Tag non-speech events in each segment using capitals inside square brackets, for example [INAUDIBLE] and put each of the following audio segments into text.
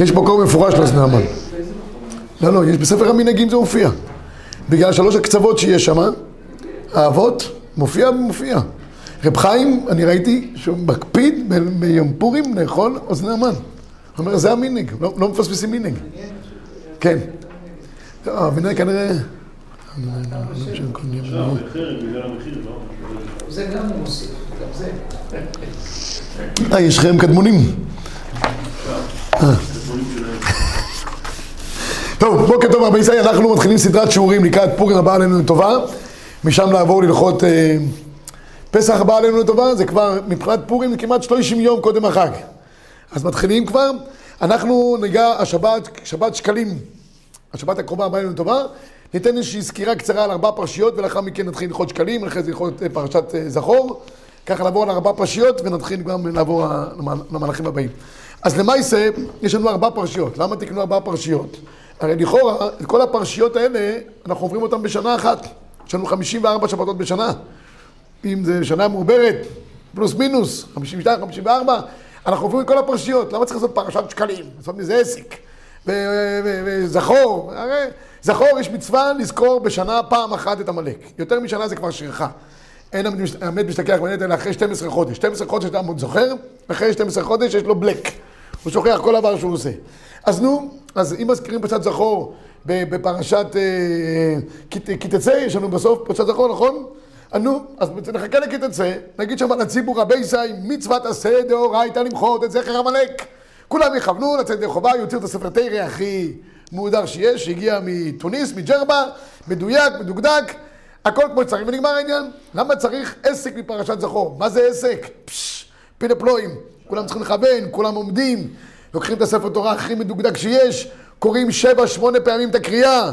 יש מקור מפורש לאוזני המן. לא, לא, יש בספר המנהגים זה מופיע. בגלל שלוש הקצוות שיש שם, האבות, מופיע ומופיע. רב חיים, אני ראיתי שהוא מקפיד ביום פורים לאכול אוזני המן. הוא אומר, זה המנהג, לא, לא מפספסים מנהג. כן. לא, המנהג כנראה... זה גם הוא מוסיף, גם זה. אה, יש לכם קדמונים. אה. טוב, בוקר טוב רבי ישראל, אנחנו מתחילים סדרת שיעורים לקראת פורים הבא עלינו לטובה, משם לעבור ללכות אה, פסח הבא עלינו לטובה, זה כבר מבחינת פורים זה כמעט 30 יום קודם החג. אז מתחילים כבר, אנחנו ניגע השבת, שבת שקלים, השבת הקרובה הבאה עלינו לטובה, ניתן איזושהי סקירה קצרה על ארבע פרשיות ולאחר מכן נתחיל ללכות שקלים, אחרי זה ללכות אה, פרשת אה, זכור, ככה לעבור על ארבע פרשיות ונתחיל גם לעבור למהלכים הבאים. אז למעשה, יש לנו ארבע פרשיות. למה תקנו ארבע פרשיות? הרי לכאורה, את כל הפרשיות האלה, אנחנו עוברים אותן בשנה אחת. יש לנו 54 שבתות בשנה. אם זה שנה מעוברת, פלוס מינוס, 52, 54, אנחנו עוברים את כל הפרשיות. למה צריך לעשות פרשת שקלים? לעשות מזה עסק. וזכור, הרי זכור יש מצווה לזכור בשנה פעם אחת את עמלק. יותר משנה זה כבר שרחה. אין המת משתכח בנטל אחרי 12 חודש. 12 חודש אתה עוד זוכר, אחרי 12 חודש יש לו בלק. הוא שוכח כל דבר שהוא עושה. אז נו, אז אם מזכירים פרשת זכור בפרשת אה, כי תצא, יש לנו בסוף פרשת זכור, נכון? נו, אז נחכה לכי תצא, נגיד שם לציבור רבי ישי, מצוות עשה דאורייתא למחות את זכר עמלק. כולם יכוונו לצאת ידי חובה, יוציאו את הספר תרא הכי מהודר שיש, שהגיע מתוניס, מג'רבה, מדויק, מדוקדק, הכל כמו שצריך, ונגמר העניין. למה צריך עסק מפרשת זכור? מה זה עסק? פשש, פילה פלואים. כולם צריכים לכוון, כולם עומדים, לוקחים את הספר תורה הכי מדוקדק שיש, קוראים שבע, שמונה פעמים את הקריאה.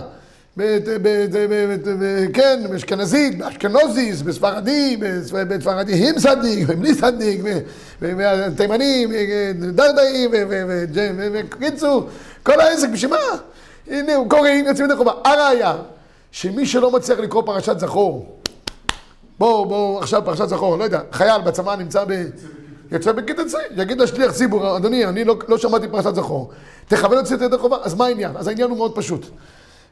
כן, באשכנזית, באשכנוזיס, בספרדי, בספרדי עם סדיק, ובלי סדיק, ותימנים, דרדאים, וקיצור, כל העסק, בשביל מה? הנה, קוראים, יוצאים את החובה. הראיה, שמי שלא מצליח לקרוא פרשת זכור, בואו, בואו, עכשיו פרשת זכור, לא יודע, חייל בצבא נמצא ב... יוצא בכיתה צי, יגיד לשליח ציבור, אדוני, אני לא, לא שמעתי פרשת זכור. תכוון את ידי חובה, אז מה העניין? אז העניין הוא מאוד פשוט.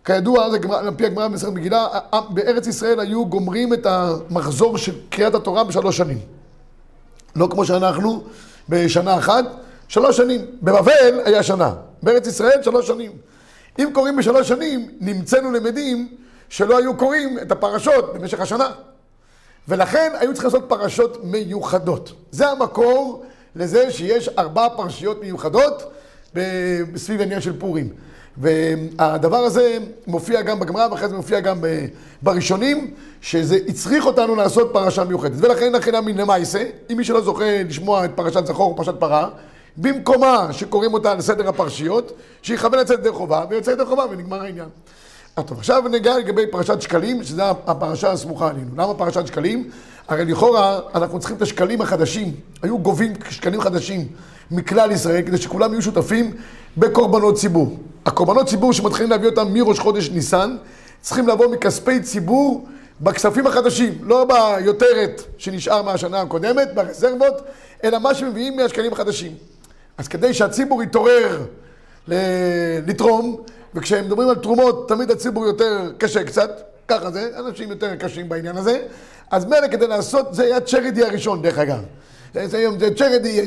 כידוע, על פי הגמרא במסכת מגילה, בארץ ישראל היו גומרים את המחזור של קריאת התורה בשלוש שנים. לא כמו שאנחנו, בשנה אחת, שלוש שנים. בבבל היה שנה, בארץ ישראל שלוש שנים. אם קוראים בשלוש שנים, נמצאנו למדים שלא היו קוראים את הפרשות במשך השנה. ולכן היו צריכים לעשות פרשות מיוחדות. זה המקור לזה שיש ארבע פרשיות מיוחדות סביב העניין של פורים. והדבר הזה מופיע גם בגמרא, ואחרי זה מופיע גם בראשונים, שזה הצריך אותנו לעשות פרשה מיוחדת. ולכן לכן אמין למעשה, אם מי שלא זוכה לשמוע את פרשת זכור או פרשת פרה, במקומה שקוראים אותה על סדר הפרשיות, שיכוון לצאת ידי חובה, ויוצא ידי חובה ונגמר העניין. טוב, עכשיו ניגע לגבי פרשת שקלים, שזו הפרשה הסמוכה עלינו. למה פרשת שקלים? הרי לכאורה אנחנו צריכים את השקלים החדשים. היו גובים שקלים חדשים מכלל ישראל, כדי שכולם יהיו שותפים בקורבנות ציבור. הקורבנות ציבור שמתחילים להביא אותם מראש חודש ניסן, צריכים לבוא מכספי ציבור בכספים החדשים, לא ביותרת שנשאר מהשנה הקודמת, ברזרבות, אלא מה שמביאים מהשקלים החדשים. אז כדי שהציבור יתעורר לתרום, וכשהם מדברים על תרומות, תמיד הציבור יותר קשה קצת, ככה זה, אנשים יותר קשים בעניין הזה. אז מילא כדי לעשות, זה היה צ'רדי הראשון, דרך אגב. זה זה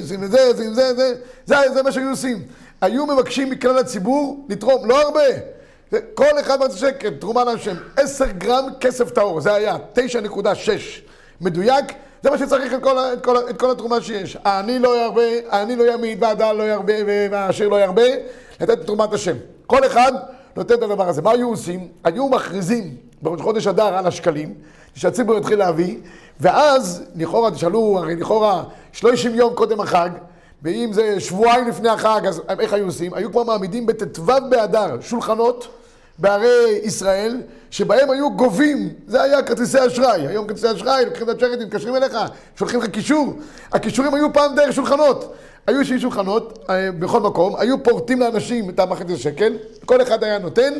עושים את זה, עושים את זה, זה, זה, זה מה שהיו עושים. היו מבקשים מכלל הציבור לתרום, לא הרבה. כל אחד מרצה שקל, תרומה להשם. עשר גרם כסף טהור, זה היה 9.6 מדויק. זה מה שצריך את כל, את כל, את כל התרומה שיש. העני לא ירבה, העני לא ימית, והדל לא ירבה, והעשיר לא ירבה, לתת את תרומת השם. כל אחד נותן את הדבר הזה. מה היו עושים? היו מכריזים בראש חודש אדר על השקלים, שהציבור יתחיל להביא, ואז, לכאורה, תשאלו, הרי לכאורה, 30 יום קודם החג, ואם זה שבועיים לפני החג, אז איך היו עושים? היו כבר מעמידים בט"ו באדר שולחנות בערי ישראל, שבהם היו גובים, זה היה כרטיסי אשראי. היום כרטיסי אשראי, לוקחים את הצ'רטים, מתקשרים אליך, שולחים לך קישור. הכישורים היו פעם דרך שולחנות. היו שיש שולחנות אה, בכל מקום, היו פורטים לאנשים את המחצית שקל, כל אחד היה נותן,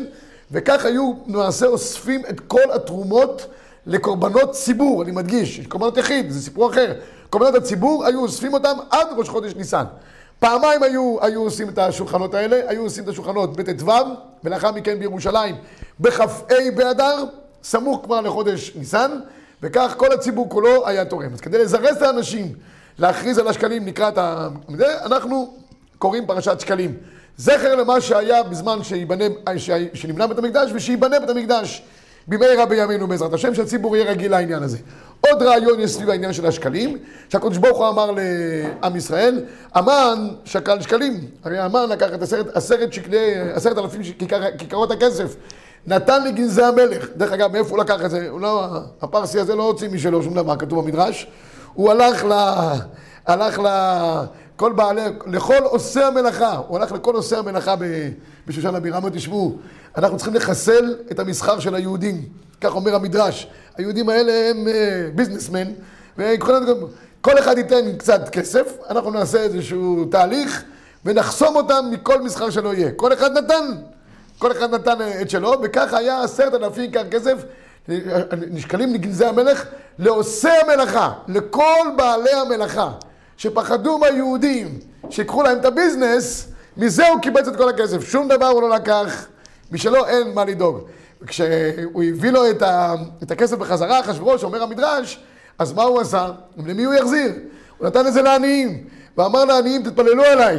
וכך היו למעשה אוספים את כל התרומות לקורבנות ציבור, אני מדגיש, קורבנות יחיד, זה סיפור אחר. קורבנות הציבור, היו אוספים אותם עד ראש חודש ניסן. פעמיים היו, היו עושים את השולחנות האלה, היו עושים את השולחנות בט"ו, ולאחר מכן בירושלים בכ"ה באדר, סמוך כבר לחודש ניסן, וכך כל הציבור כולו היה תורם. אז כדי לזרז את האנשים להכריז על השקלים לקראת ה... אנחנו קוראים פרשת שקלים. זכר למה שהיה בזמן שיבנה, שנבנה בית המקדש ושייבנה בית המקדש במהרה בימינו בעזרת השם, שהציבור יהיה רגיל לעניין הזה. עוד רעיון יש סביב העניין של השקלים, שהקדוש ברוך הוא אמר לעם ישראל, המן שקל שקלים, הרי המן לקח את עשרת, עשרת שקלי, עשרת אלפים כיכר, כיכרות הכסף, נתן לגנזי המלך, דרך אגב, מאיפה הוא לקח את זה? לא, הפרסי הזה לא הוציא משלו שום דבר, כתוב במדרש, הוא הלך ל... הלך ל... כל בעלי, לכל עושי המלאכה, הוא הלך לכל עושי המלאכה בשושן הבירה, אמר תשמעו, אנחנו צריכים לחסל את המסחר של היהודים, כך אומר המדרש. היהודים האלה הם ביזנסמן, וכל אחד ייתן קצת כסף, אנחנו נעשה איזשהו תהליך ונחסום אותם מכל מסחר שלא יהיה. כל אחד נתן, כל אחד נתן את שלו, וככה היה עשרת אלפים כר כסף נשקלים לגנזי המלך לעושי המלאכה, לכל בעלי המלאכה. שפחדו מהיהודים, שיקחו להם את הביזנס, מזה הוא קיבץ את כל הכסף. שום דבר הוא לא לקח, משלו אין מה לדאוג. כשהוא הביא לו את, ה, את הכסף בחזרה, אחשוורוש, אומר המדרש, אז מה הוא עשה? למי הוא יחזיר? הוא נתן את זה לעניים, ואמר לעניים, תתפללו עליי.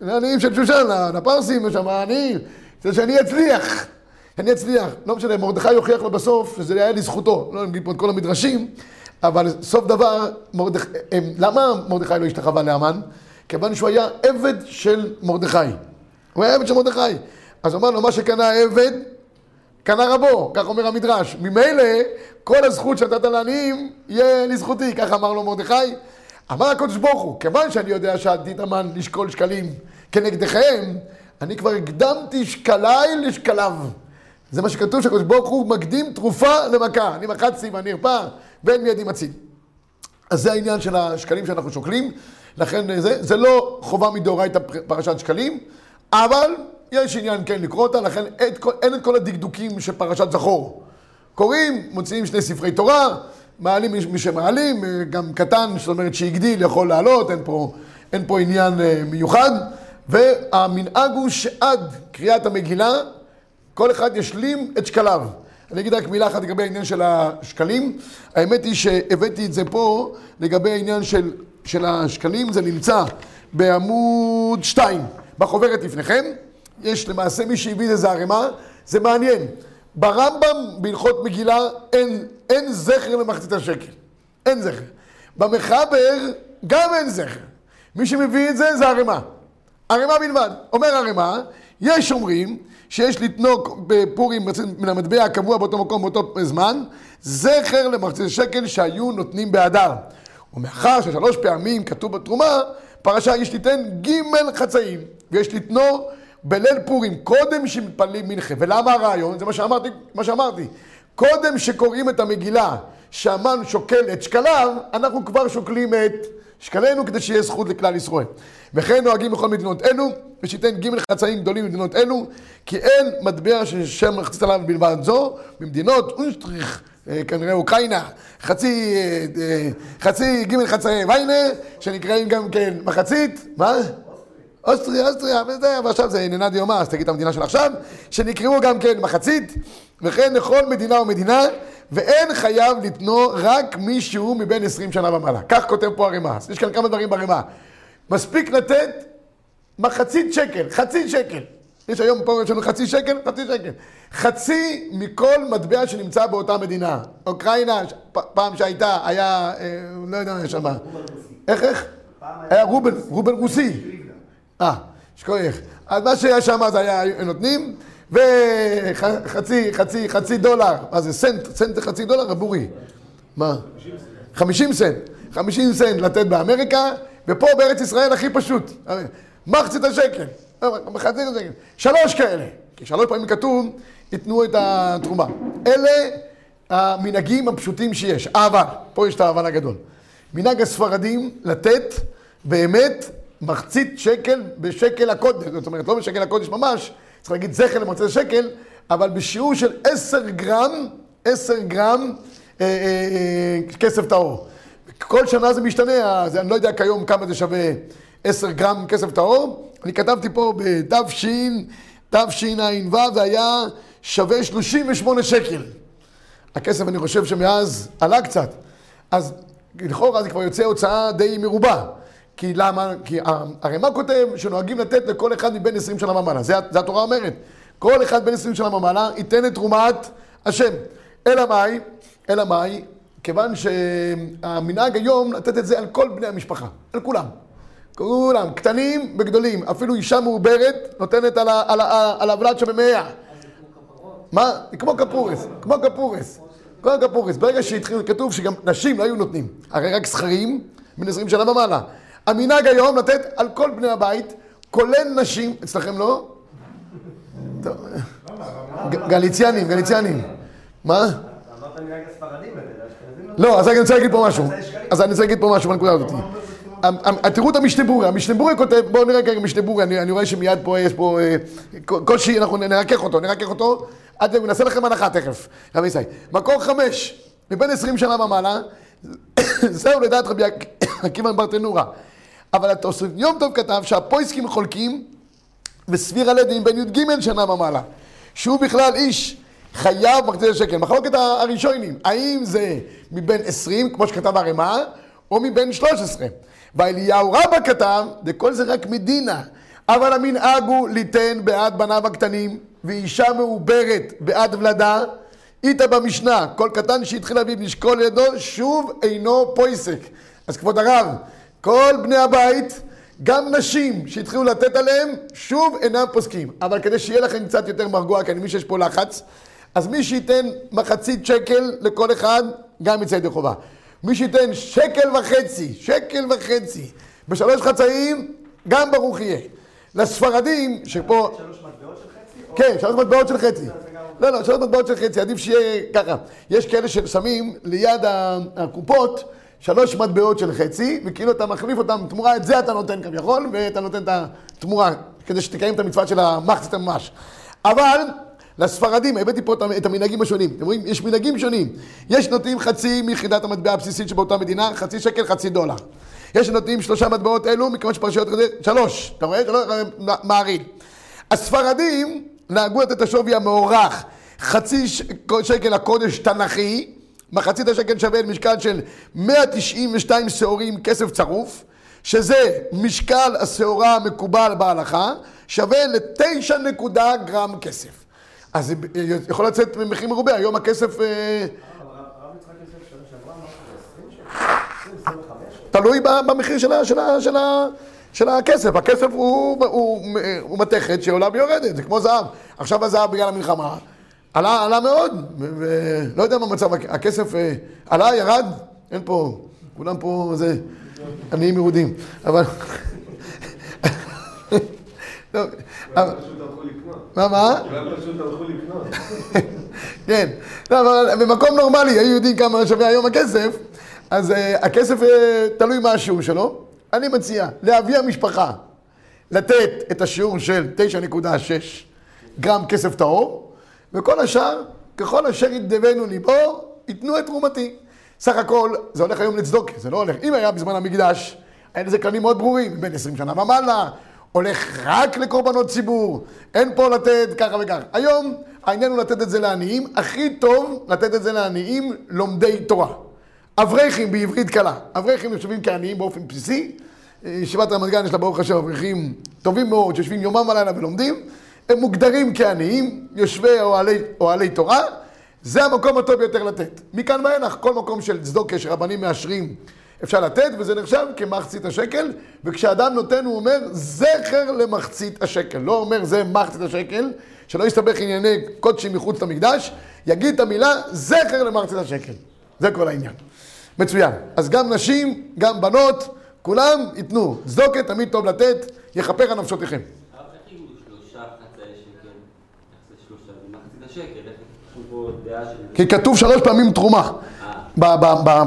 לעניים של שושן, לפרסים, שם העניים, כדי שאני אצליח. אני אצליח. לא משנה, מרדכי יוכיח לו בסוף שזה היה לזכותו. לא נגיד פה את כל המדרשים. אבל סוף דבר, מרדכ... למה מרדכי לא השתחווה לאמן? כיוון שהוא היה עבד של מרדכי. הוא היה עבד של מרדכי. אז אמר לו, מה שקנה העבד, קנה רבו, כך אומר המדרש. ממילא, כל הזכות שנתת לעניים, יהיה לזכותי, כך אמר לו מרדכי. אמר הקדוש ברוך הוא, כיוון שאני יודע שעתיד אמן לשקול שקלים כנגדכם, אני כבר הקדמתי שקליי לשקליו. זה מה שכתוב שהקדוש ברוך הוא מקדים תרופה למכה. אני מחצתי ואני ארפא, ואין מידי מציל. אז זה העניין של השקלים שאנחנו שוקלים, לכן זה, זה לא חובה מדאורייתא פרשת שקלים, אבל יש עניין כן לקרוא אותה, לכן את, אין את כל הדקדוקים של פרשת זכור. קוראים, מוציאים שני ספרי תורה, מעלים מי שמעלים, גם קטן, זאת אומרת שהגדיל יכול לעלות, אין פה, אין פה עניין אה, מיוחד, והמנהג הוא שעד קריאת המגילה, כל אחד ישלים את שקליו. אני אגיד רק מילה אחת לגבי העניין של השקלים. האמת היא שהבאתי את זה פה לגבי העניין של, של השקלים, זה נמצא בעמוד 2 בחוברת לפניכם. יש למעשה מי שהביא איזה ערימה, זה מעניין. ברמב"ם בהלכות מגילה אין, אין זכר למחצית השקל. אין זכר. במחבר גם אין זכר. מי שמביא את זה זה ערימה. ערימה בלבד. אומר ערימה, יש אומרים שיש לתנוק בפורים מן המטבע הקבוע באותו מקום באותו זמן, זכר למחצית שקל שהיו נותנים באדר. ומאחר ששלוש פעמים כתוב בתרומה, פרשה יש ליתן ג' חצאים, ויש לתנו בליל פורים, קודם שמתפללים מנחה. ולמה הרעיון? זה מה שאמרתי, מה שאמרתי. קודם שקוראים את המגילה, שהמן שוקל את שקליו, אנחנו כבר שוקלים את שקלינו כדי שיהיה זכות לכלל ישראל. וכן נוהגים בכל מדינות אלו, ושייתן ג' חצאים גדולים במדינות אלו, כי אין מטבע ששם מחצית עליו בלבד זו, במדינות אונסטריך, אה, כנראה אוקראינה, חצי, אה, אה, חצי ג' חצאי ויינה, שנקראים גם כן מחצית, מה? אוסטריה, אוסטריה, וזה, ועכשיו זה עניינה דיומא, אז תגיד את המדינה של עכשיו, שנקראו גם כן מחצית, וכן לכל מדינה ומדינה, ואין חייב לתנו רק מישהו מבין עשרים שנה ומעלה. כך כותב פה הרימה. יש כאן כמה דברים ברימה. מספיק לתת מחצית שקל, חצי שקל. יש היום פה, יש לנו חצי שקל, חצי שקל. חצי מכל מטבע שנמצא באותה מדינה. אוקראינה, פעם שהייתה, היה, אה, לא יודע, מה יש שם. איך, איך? היה רובל, רובל רוסי. אה, שכוח. אז מה שהיה שם זה היה נותנים, וחצי, חצי, חצי דולר. מה זה, סנט, סנט זה חצי דולר, עבורי. מה? 50 סנט. 50 סנט לתת באמריקה, ופה בארץ ישראל הכי פשוט. מחצית השקל. מחצית השקל. שלוש כאלה. כי שלוש פעמים כתוב, ייתנו את התרומה. אלה המנהגים הפשוטים שיש. אבל, פה יש את האבל הגדול. מנהג הספרדים לתת באמת מחצית שקל בשקל הקודש. זאת אומרת, לא בשקל הקודש ממש, צריך להגיד זכר למחצית השקל, אבל בשיעור של עשר גרם, עשר גרם אה, אה, כסף טהור. כל שנה זה משתנה, אז אני לא יודע כיום כמה זה שווה 10 גרם כסף טהור. אני כתבתי פה בתש, תשע"ו זה היה שווה 38 שקל. הכסף אני חושב שמאז עלה קצת. אז לכאורה זה כבר יוצא הוצאה די מרובה. כי למה? כי הרי מה כותב שנוהגים לתת לכל אחד מבין 20 שנה ומעלה? זה, זה התורה אומרת. כל אחד בין 20 שנה ומעלה ייתן את תרומת השם. אלא מאי? אלא מאי? כיוון שהמנהג היום לתת את זה על כל בני המשפחה, על כולם. כולם, קטנים וגדולים, אפילו אישה מעוברת נותנת על, הוולד שבמאה. מה? כמו כפורס, כמו כפורס. כמו כפורס. ברגע שהתחיל, כתוב שגם נשים לא היו נותנים. הרי רק זכרים בין 20 שנה ומעלה. המנהג היום לתת על כל בני הבית, כולל נשים, אצלכם לא? גליציאנים, גליציאנים. מה? לא, אז אני רוצה להגיד פה משהו. אז אני רוצה להגיד פה משהו בנקודה הזאת. תראו את המשנה ברורה, המשנה ברורה כותב, בואו נראה כרגע משנה ברורה, אני רואה שמיד פה יש פה אה, קושי, אנחנו נרכך אותו, נרכך אותו, עד נעשה לכם הנחה תכף, רבי ישראל. מקור חמש, מבין עשרים שנה ומעלה, [COUGHS] זהו לדעת רבי עקיבא ברטנורה. אבל התוסף יום טוב כתב שהפויסקים חולקים וסביר הלדים בין י"ג שנה ומעלה. שהוא בכלל איש חייב מחצית שקל. מחלוקת הראשונים, האם זה מבין 20, כמו שכתב הרמ"א, או מבין 13. ואליהו רבא כתב, וכל זה רק מדינה. אבל המנהג הוא ליתן בעד בניו הקטנים, ואישה מעוברת בעד ולדה. איתה במשנה, כל קטן שהתחיל אביו לשקול לידו, שוב אינו פויסק. אז כבוד הרב, כל בני הבית, גם נשים שהתחילו לתת עליהם, שוב אינם פוסקים. אבל כדי שיהיה לכם קצת יותר מרגוע, כי אני מבין שיש פה לחץ, אז מי שייתן מחצית שקל לכל אחד, גם יצא ידי חובה. מי שייתן שקל וחצי, שקל וחצי, בשלוש חצאים, גם ברוך יהיה. לספרדים, שפה... שלוש מטבעות של חצי? כן, שלוש מטבעות של חצי. לא, לא, שלוש מטבעות של חצי, עדיף שיהיה ככה. יש כאלה ששמים ליד הקופות שלוש מטבעות של חצי, וכאילו אתה מחליף אותם תמורה, את זה אתה נותן כביכול, ואתה נותן את התמורה, כדי שתקיים את המצווה של המחצית הממש. אבל לספרדים, הבאתי פה את המנהגים השונים. אתם רואים? יש מנהגים שונים. יש נותנים חצי מיחידת המטבע הבסיסית שבאותה מדינה, חצי שקל, חצי דולר. יש שנותנים שלושה מטבעות אלו, מכיוון שפרשיות כזה, שלוש. אתה רואה? שלוש, מעריל. הספרדים נהגו לתת השווי המוערך, חצי שקל הקודש תנכי, מחצית השקל שווה למשקל של 192 שעורים כסף צרוף, שזה משקל השעורה המקובל בהלכה, שווה לתשע נקודה גרם כסף. אז זה יכול לצאת ממחיר מרובה, היום הכסף... אה, תלוי במחיר של הכסף, הכסף הוא מתכת שעולה ויורדת, זה כמו זהב. עכשיו הזהב בגלל המלחמה עלה, עלה מאוד, ולא יודע מה מצב, הכסף אה, עלה, ירד, אין פה, כולם פה זה עניים מרודים, אבל... מה, מה? פשוט הלכו לקנות. כן, לא, אבל במקום נורמלי, היו יודעים כמה שווה היום הכסף, אז uh, הכסף uh, תלוי מה השיעור שלו. אני מציע לאבי המשפחה לתת את השיעור של 9.6 גרם כסף טהור, וכל השאר, ככל אשר ידבנו ליבו, ייתנו את תרומתי. סך הכל, זה הולך היום לצדוק, זה לא הולך. אם היה בזמן המקדש, היה לזה כללים מאוד ברורים, בין 20 שנה ומעלה, הולך רק לקורבנות ציבור, אין פה לתת ככה וככה. היום העניין הוא לתת את זה לעניים, הכי טוב לתת את זה לעניים לומדי תורה. אברכים בעברית קלה, אברכים נחשבים כעניים באופן בסיסי, ישיבת רמת גן יש לה ברוך השם אברכים טובים מאוד, שיושבים יומם ולילה ולומדים, הם מוגדרים כעניים, יושבי אוהלי, אוהלי תורה, זה המקום הטוב ביותר לתת. מכאן ואילך, כל מקום של צדוקה שרבנים מאשרים אפשר לתת, וזה נחשב כמחצית השקל, וכשאדם נותן הוא אומר זכר למחצית השקל, לא אומר זה מחצית השקל, שלא יסתבך ענייני קודשים מחוץ למקדש, יגיד את המילה זכר למחצית השקל. זה כל העניין. מצוין. אז גם נשים, גם בנות, כולם ייתנו. צדוקה תמיד טוב לתת, יכפר על נפשותיכם. כי כתוב שלוש פעמים תרומה.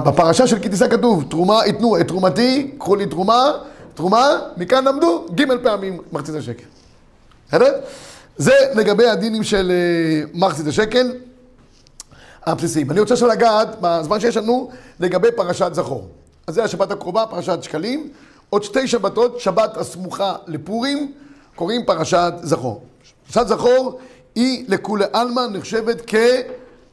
בפרשה של כי תישא כתוב, תרומה, ייתנו את תרומתי, קחו לי תרומה, תרומה, מכאן למדו ג' פעמים מחצית השקל. בסדר? זה לגבי הדינים של אה, מחצית השקל. הבסיסיים. אני רוצה עכשיו לגעת, בזמן שיש לנו, לגבי פרשת זכור. אז זה השבת הקרובה, פרשת שקלים. עוד שתי שבתות, שבת הסמוכה לפורים, קוראים פרשת זכור. פרשת זכור היא לכולי עלמא נחשבת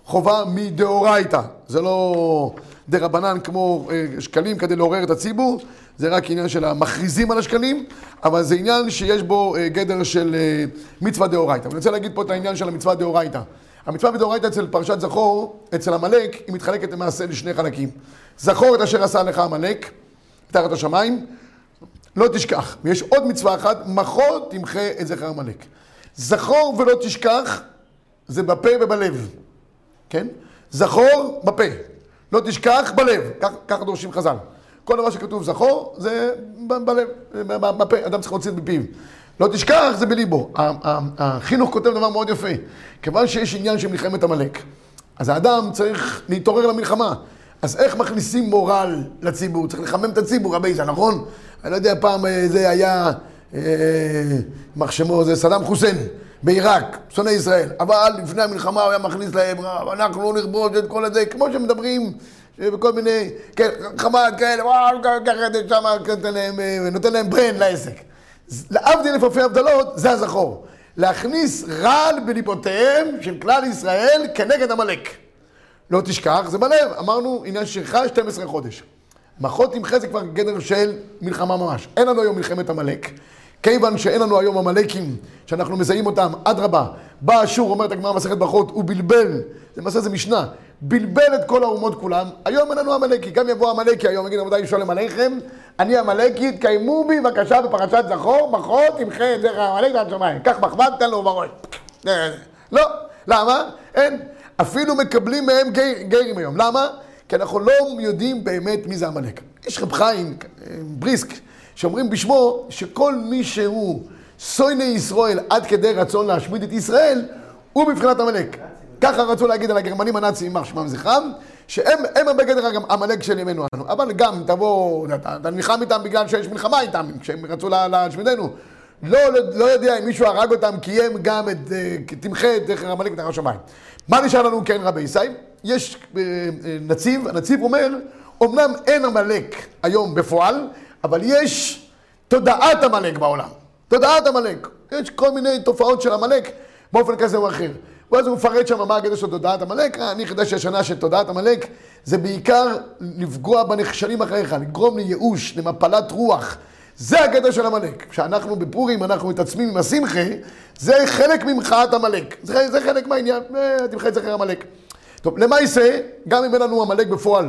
כחובה מדאורייתא. זה לא דה רבנן כמו אה, שקלים כדי לעורר את הציבור, זה רק עניין של המכריזים על השקלים, אבל זה עניין שיש בו אה, גדר של אה, מצווה דאורייתא. אני רוצה להגיד פה את העניין של המצווה דאורייתא. המצווה בדאורייתא אצל פרשת זכור, אצל עמלק, היא מתחלקת למעשה לשני חלקים. זכור את אשר עשה לך עמלק, תחת השמיים, לא תשכח. ויש עוד מצווה אחת, מחור תמחה את זכר עמלק. זכור ולא תשכח, זה בפה ובלב, כן? זכור בפה, לא תשכח בלב, ככה דורשים חז"ל. כל דבר שכתוב זכור, זה בלב, בפה, אדם צריך להוציא את בפיו. לא תשכח, זה בליבו. החינוך כותב דבר מאוד יפה. כיוון שיש עניין של מלחמת עמלק, אז האדם צריך להתעורר למלחמה. אז איך מכניסים מורל לציבור? צריך לחמם את הציבור, רבי זה נכון? אני לא יודע, פעם אה, זה היה, יימח אה, שמו, זה סדאם חוסיין בעיראק, שונא ישראל. אבל לפני המלחמה הוא היה מכניס להם, אנחנו לא נכבוש את כל הזה, כמו שמדברים אה, מיני, כן, חמד כאלה, וואו, ככה את שם, נותן להם ברן לעסק. להבדיל אלף אלפי הבדלות, זה הזכור. להכניס רעל בליבותיהם של כלל ישראל כנגד עמלק. לא תשכח, זה בלב. אמרנו, עניין שירך 12 חודש. מחות תמחה זה כבר גדר של מלחמה ממש. אין לנו היום מלחמת עמלק. כיוון שאין לנו היום עמלקים, שאנחנו מזהים אותם, אדרבה, בא אשור, אומרת הגמרא מסכת ברכות, הוא בלבל, למעשה זה משנה, בלבל את כל האומות כולם, היום אין לנו עמלקי, גם יבוא עמלקי היום, יגיד רבותיי שולם עליכם, אני עמלקי, תקיימו בי בבקשה בפרשת זכור, מחור תמחה את זכר עמלק ועד שמיים, קח מחבת, תן לו בראש. לא, למה? אין, אפילו מקבלים מהם גיירים היום, למה? כי אנחנו לא יודעים באמת מי זה עמלק. יש רב חיים, בריסק, שאומרים בשמו שכל מי שהוא סויני ישראל עד כדי רצון להשמיד את ישראל, הוא מבחינת עמלק. ככה רצו להגיד על הגרמנים הנאצים, יימח שמם זכרם, שהם הם בגדר עמלק של ימינו אנו. אבל גם תבוא, אתה נלחם איתם בגלל שיש מלחמה איתם, כשהם רצו להשמידנו. לא, לא יודע אם מישהו הרג אותם, קיים גם את, אה, תמחה את זכר עמלק מתחת השמיים. מה נשאר לנו כן רבי ישי? יש אה, אה, נציב, הנציב אומר, אמנם אין עמלק היום בפועל, אבל יש תודעת עמלק בעולם. תודעת עמלק. יש כל מיני תופעות של עמלק באופן כזה או אחר. ואז הוא מפרט שם מה הגדר של תודעת עמלק. אני חידש השנה של תודעת עמלק זה בעיקר לפגוע בנכשלים אחריך, לגרום לייאוש, למפלת רוח. זה הגדר של עמלק. כשאנחנו בפורים, אנחנו מתעצמים עם השמחה, זה חלק ממחאת עמלק. זה, זה חלק מהעניין, תמחה את זכר עמלק. טוב, למעשה, גם אם אין לנו עמלק בפועל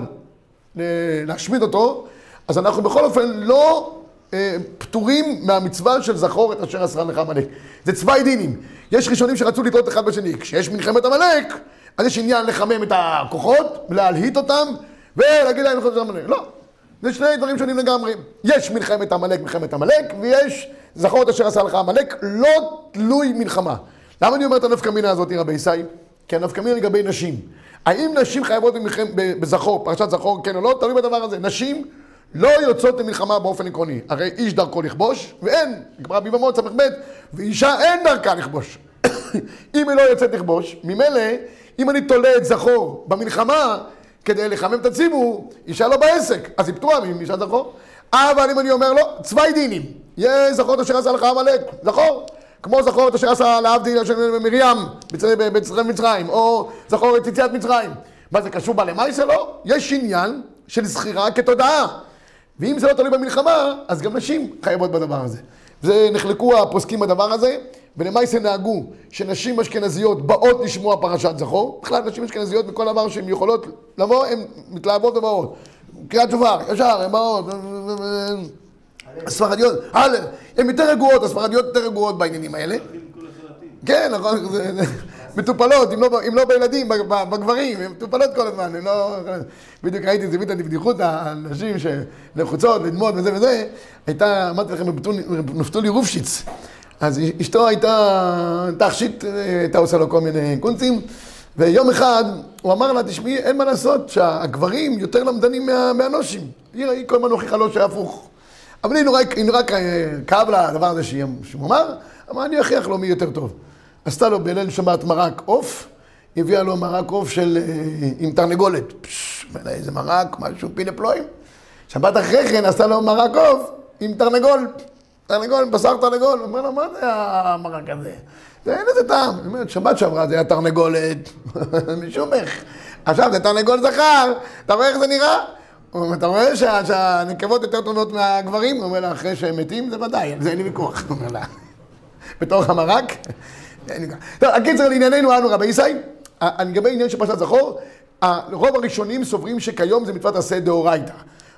להשמיד אותו, אז אנחנו בכל אופן לא אה, פטורים מהמצווה של זכור את אשר עשרה לך עמלק. זה צווי דינים. יש ראשונים שרצו לטעות אחד בשני. כשיש מלחמת עמלק, אז יש עניין לחמם את הכוחות, להלהיט אותם, ולהגיד להם לחזור עמלק. לא. זה שני דברים שונים לגמרי. יש מלחמת עמלק, מלחמת עמלק, ויש זכור את אשר עשה לך עמלק, לא תלוי מלחמה. למה אני אומר את הנפקא מינה הזאת, רבי ישי? כי הנפקא מינה לגבי נשים. האם נשים חייבות בזכור, פרשת זכור, כן או לא? תלוי בדבר הזה. נשים לא יוצאות למלחמה באופן עקרוני. הרי איש דרכו לכבוש, ואין, גמרא ביבמות ס"ב, ואישה אין דרכה לכבוש. [COUGHS] אם היא לא יוצאת לכבוש, ממילא, אם אני תולה את זכור במלחמה, כדי לחמם את הציבור, אישה לא בעסק, אז היא פטורה מאישה זכור. אבל אם אני אומר לו, צווי דינים, יהיה זכור את אשר עשה לך עמלק, זכור. כמו זכור את אשר עשה להבדיל מרים בצרי מצרים, או זכור את יציאת מצרים. מה זה קשור בלמייסה? לא. יש עניין של זכירה כתודעה. ואם זה לא תלוי במלחמה, אז גם נשים חייבות בדבר הזה. ונחלקו הפוסקים בדבר הזה, ולמעשה נהגו שנשים אשכנזיות באות לשמוע פרשת זכור. בכלל נשים אשכנזיות בכל דבר שהן יכולות לבוא, הן מתלהבות ובאות. קריאת שובר, ישר, הן באות. הספרדיות, הן יותר רגועות, הספרדיות יותר רגועות בעניינים האלה. כן, נכון, מטופלות, אם לא, אם לא בילדים, בגברים, הן מטופלות כל הזמן, הן לא... בדיוק ראיתי את זה, את הבדיחות, הנשים שלחוצות, ללמוד וזה וזה, הייתה, אמרתי לכם, נפתולי רופשיץ. אז אשתו הייתה תכשיט, הייתה עושה לו כל מיני קונצים, ויום אחד הוא אמר לה, תשמעי, אין מה לעשות, שהגברים יותר למדנים מה, מהנושים. היא, היא כל הזמן הוכיחה לו שהפוך. אבל היא נורא, נורא כאב לה הדבר הזה שהוא אמר, אמרה, אני אוכיח לו מי יותר טוב. עשתה לו בליל שבת מרק עוף הביאה לו מרק עוף של... אה, עם תרנגולת. פשש, איזה מרק, משהו פילה פלואים. שבת אחרי כן עשתה לו מרק עוף עם תרנגול. תרנגול, בשר תרנגול. הוא אומר לו, מה זה המרק הזה? זה אין לזה טעם. היא אומרת, שבת שעברה זה היה תרנגולת, [LAUGHS] משומך. עכשיו זה תרנגול זכר, אתה רואה איך זה נראה? הוא אומר, אתה רואה שה- שהנקבות יותר טובות מהגברים? הוא אומר לה, אחרי שהם מתים, זה ודאי, על זה אין לי ויכוח. הוא אומר לה, [LAUGHS] בתור המרק? טוב, הקיצר לענייננו אנו רבי ישי, לגבי עניין של פרשת זכור, רוב הראשונים סוברים שכיום זה מצוות עשה דאורייתא.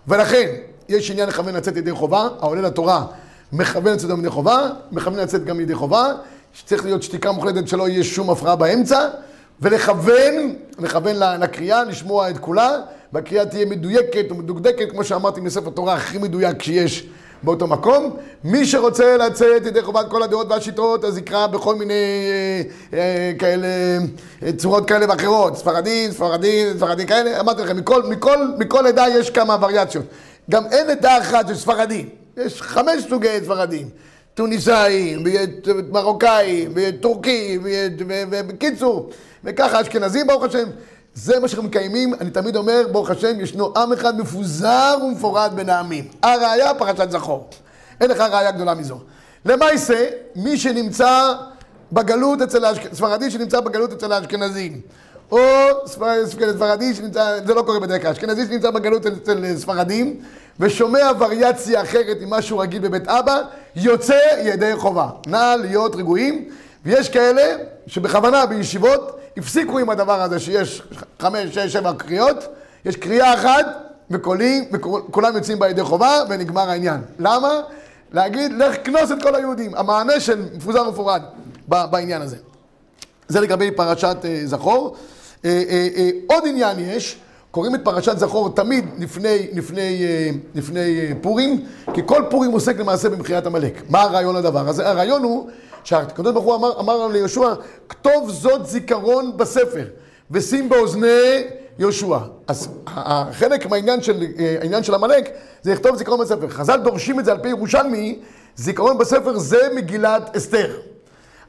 ולכן, יש עניין לכוון לצאת ידי חובה, העולה לתורה מכוון לצאת ידי חובה, מכוון לצאת גם ידי חובה, שצריך להיות שתיקה מוחלטת שלא יהיה שום הפרעה באמצע, ולכוון, לכוון לקריאה, לשמוע את כולה, והקריאה תהיה מדויקת ומדוקדקת, כמו שאמרתי מספר תורה הכי מדויק שיש באותו מקום. מי שרוצה לצאת ידי חובת כל הדעות והשיטות, אז יקרא בכל מיני אה, אה, כאלה, אה, צורות כאלה ואחרות. ספרדים, ספרדים, ספרדים כאלה. אמרתי לכם, מכל, מכל, מכל עדה יש כמה וריאציות. גם אין עדה אחת של ספרדים. יש חמש סוגי ספרדים. טוניסאים, מרוקאים, טורקים, ובקיצור, וככה אשכנזים ברוך השם. זה מה שאנחנו מקיימים, אני תמיד אומר, ברוך השם, ישנו עם אחד מפוזר ומפורד בין העמים. הראיה, פרשת זכור. אין לך ראיה גדולה מזו. למעשה, מי שנמצא בגלות אצל האשכנזים, ספרדי שנמצא בגלות אצל האשכנזים, או ספרדי שנמצא, זה לא קורה בדרך כלל, אשכנזי שנמצא בגלות אצל ספרדים, ושומע וריאציה אחרת ממה שהוא רגיל בבית אבא, יוצא ידי חובה. נא להיות רגועים, ויש כאלה שבכוונה בישיבות הפסיקו עם הדבר הזה שיש חמש, שש, שבע קריאות, יש קריאה אחת וקולים, וכולם יוצאים בידי חובה ונגמר העניין. למה? להגיד, לך כנוס את כל היהודים. המענה של מפוזר ומפורד בעניין הזה. זה לגבי פרשת זכור. עוד עניין יש, קוראים את פרשת זכור תמיד לפני, לפני, לפני פורים, כי כל פורים עוסק למעשה במחיית עמלק. מה הרעיון לדבר הזה? הרעיון הוא שהקדוש ברוך הוא אמר, אמר ליהושע, כתוב זאת זיכרון בספר, ושים באוזני יהושע. אז חלק מהעניין של, העניין של עמלק זה לכתוב זיכרון בספר. חז"ל דורשים את זה על פי ירושלמי, זיכרון בספר זה מגילת אסתר.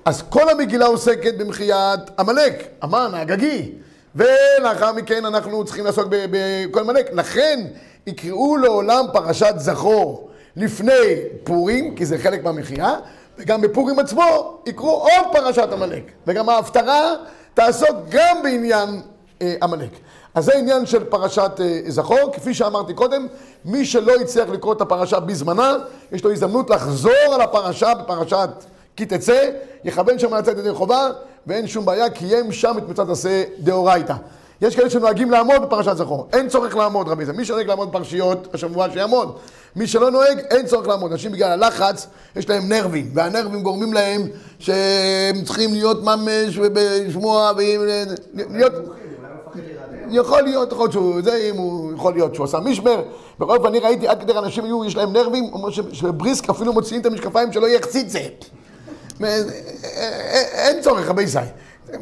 אז כל המגילה עוסקת במחיית עמלק, המן, האגגי. ולאחר מכן אנחנו צריכים לעסוק בכל עמלק. לכן יקראו לעולם פרשת זכור לפני פורים, כי זה חלק מהמחייה, וגם בפורים עצמו יקראו עוד פרשת עמלק. וגם ההפטרה תעסוק גם בעניין עמלק. אז זה עניין של פרשת זכור, כפי שאמרתי קודם, מי שלא יצליח לקרוא את הפרשה בזמנה, יש לו הזדמנות לחזור על הפרשה בפרשת כי תצא, יכוון שם לצאת ידי חובה, ואין שום בעיה, קיים שם את מצוות עשה דאורייתא. יש כאלה שנוהגים לעמוד בפרשת זכור, אין צורך לעמוד רבי זה. מי שנוהג לעמוד בפרשיות השבוע שיעמוד. מי שלא נוהג, אין צורך לעמוד. אנשים בגלל הלחץ, יש להם נרבים, והנרבים גורמים להם שהם צריכים להיות ממש ולשמוע, ולהיות... יכול להיות, יכול להיות שהוא, זה אם הוא יכול להיות שהוא עשה משבר. בכל אופן, אני ראיתי עד כדי אנשים היו, יש להם נרבים, אומר שבריסק אפילו מוציאים את המשקפיים שלא יהיה חציצה. אין צורך, רבי ישי.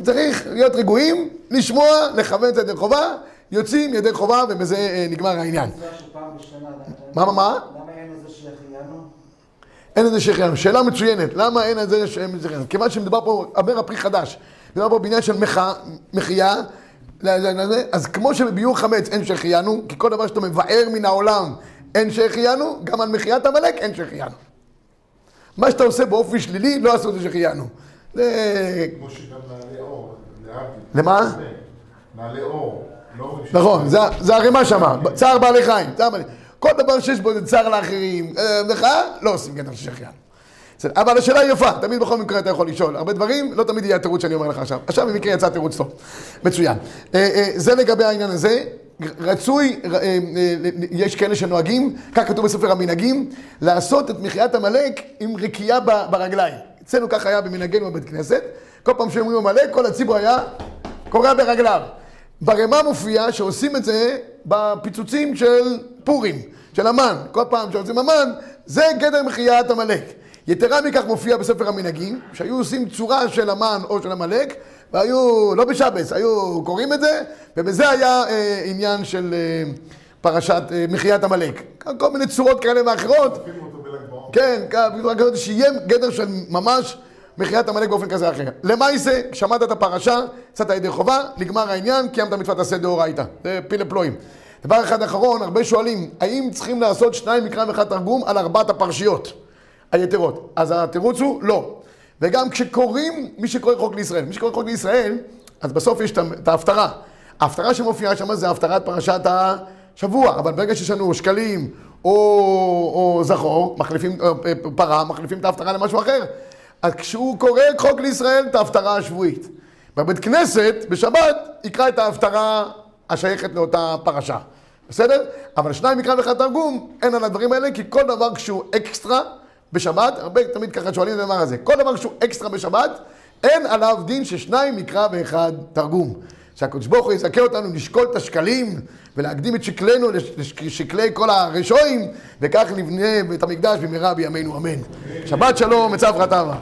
צריך להיות רגועים, לשמוע, לכוון את ידי חובה, יוצאים ידי חובה, ובזה נגמר העניין. מה, מה, מה? למה אין לזה שהחיינו? אין לזה שהחיינו. שאלה מצוינת, למה אין לזה שהחיינו? כיוון שמדובר פה, אומר הפרי חדש, מדובר פה בעניין של מחייה, אז כמו שבביור חמץ אין שהחיינו, כי כל דבר שאתה מבאר מן העולם אין שהחיינו, גם על מחיית עמלק אין שהחיינו. מה שאתה עושה באופי שלילי, לא עשו את זה שהחיינו. זה... כמו שגם נעלי אור. למה? נעלי אור. לא נכון, זה- זה הרימה שמה, צער בעלי חיים, צער בעלי... כל דבר שיש בו איזה צער לאחרים, אה, לך, לא עושים גדר. בסדר, אבל השאלה היא יפה, תמיד בכל מקרה אתה יכול לשאול. הרבה דברים, לא תמיד יהיה התירוץ שאני אומר לך עכשיו. עכשיו במקרה יצא תירוץ טוב. מצוין. אה, אה, זה לגבי העניין הזה. רצוי, אה, אה, יש כאלה שנוהגים, כך כתוב בספר המנהגים, לעשות את מחיית עמלק עם רקיעה ב- ברגליים. אצלנו כך היה במנהגנו בבית כנסת. כל פעם שאומרים עמלק, כל הציבור היה קורע ברגליו. ברמה מופיע שעושים את זה בפיצוצים של פורים, של המן. כל פעם שעושים המן, זה גדר מחיית עמלק. יתרה מכך מופיע בספר המנהגים, שהיו עושים צורה של המן או של עמלק, והיו, לא בשבס, היו קוראים את זה, ובזה היה אה, עניין של אה, פרשת אה, מחיית עמלק. כל מיני צורות כאלה ואחרות. עושים אותו בל"ג בעומר. כן, כזאת שיהיה גדר של ממש מחיית עמלק באופן כזה או אחר. למעשה, שמעת את הפרשה, יצאת ידי חובה, נגמר העניין, קיימת מצוות עשה דאורייתא. זה פיל לפלואים. דבר אחד אחרון, הרבה שואלים, האם צריכים לעשות שניים מקרא ואחד תרגום על ארבעת הפרשיות היתרות? אז התירוץ הוא לא. וגם כשקוראים, מי שקורא חוק לישראל, מי שקורא חוק לישראל, אז בסוף יש את ההפטרה. ההפטרה שמופיעה שם זה הפטרת פרשת השבוע, אבל ברגע שיש לנו שקלים או, או זכור, מחליפים, אה, אה, פרה, מחליפים את ההפטרה למשהו אחר. אז כשהוא קורא חוק לישראל, את ההפטרה השבועית. בבית כנסת, בשבת, יקרא את ההפטרה השייכת לאותה פרשה. בסדר? אבל שניים מקרא ואחד תרגום, אין על הדברים האלה, כי כל דבר כשהוא אקסטרה בשבת, הרבה תמיד ככה שואלים את הדבר הזה, כל דבר כשהוא אקסטרה בשבת, אין עליו דין ששניים מקרא ואחד תרגום. שהקדוש ברוך הוא יזכה אותנו לשקול את השקלים ולהקדים את שקלנו לשקלי כל הרשועים וכך נבנה בית המקדש במהרה בימינו אמן. שבת שלום, מצב רתמה.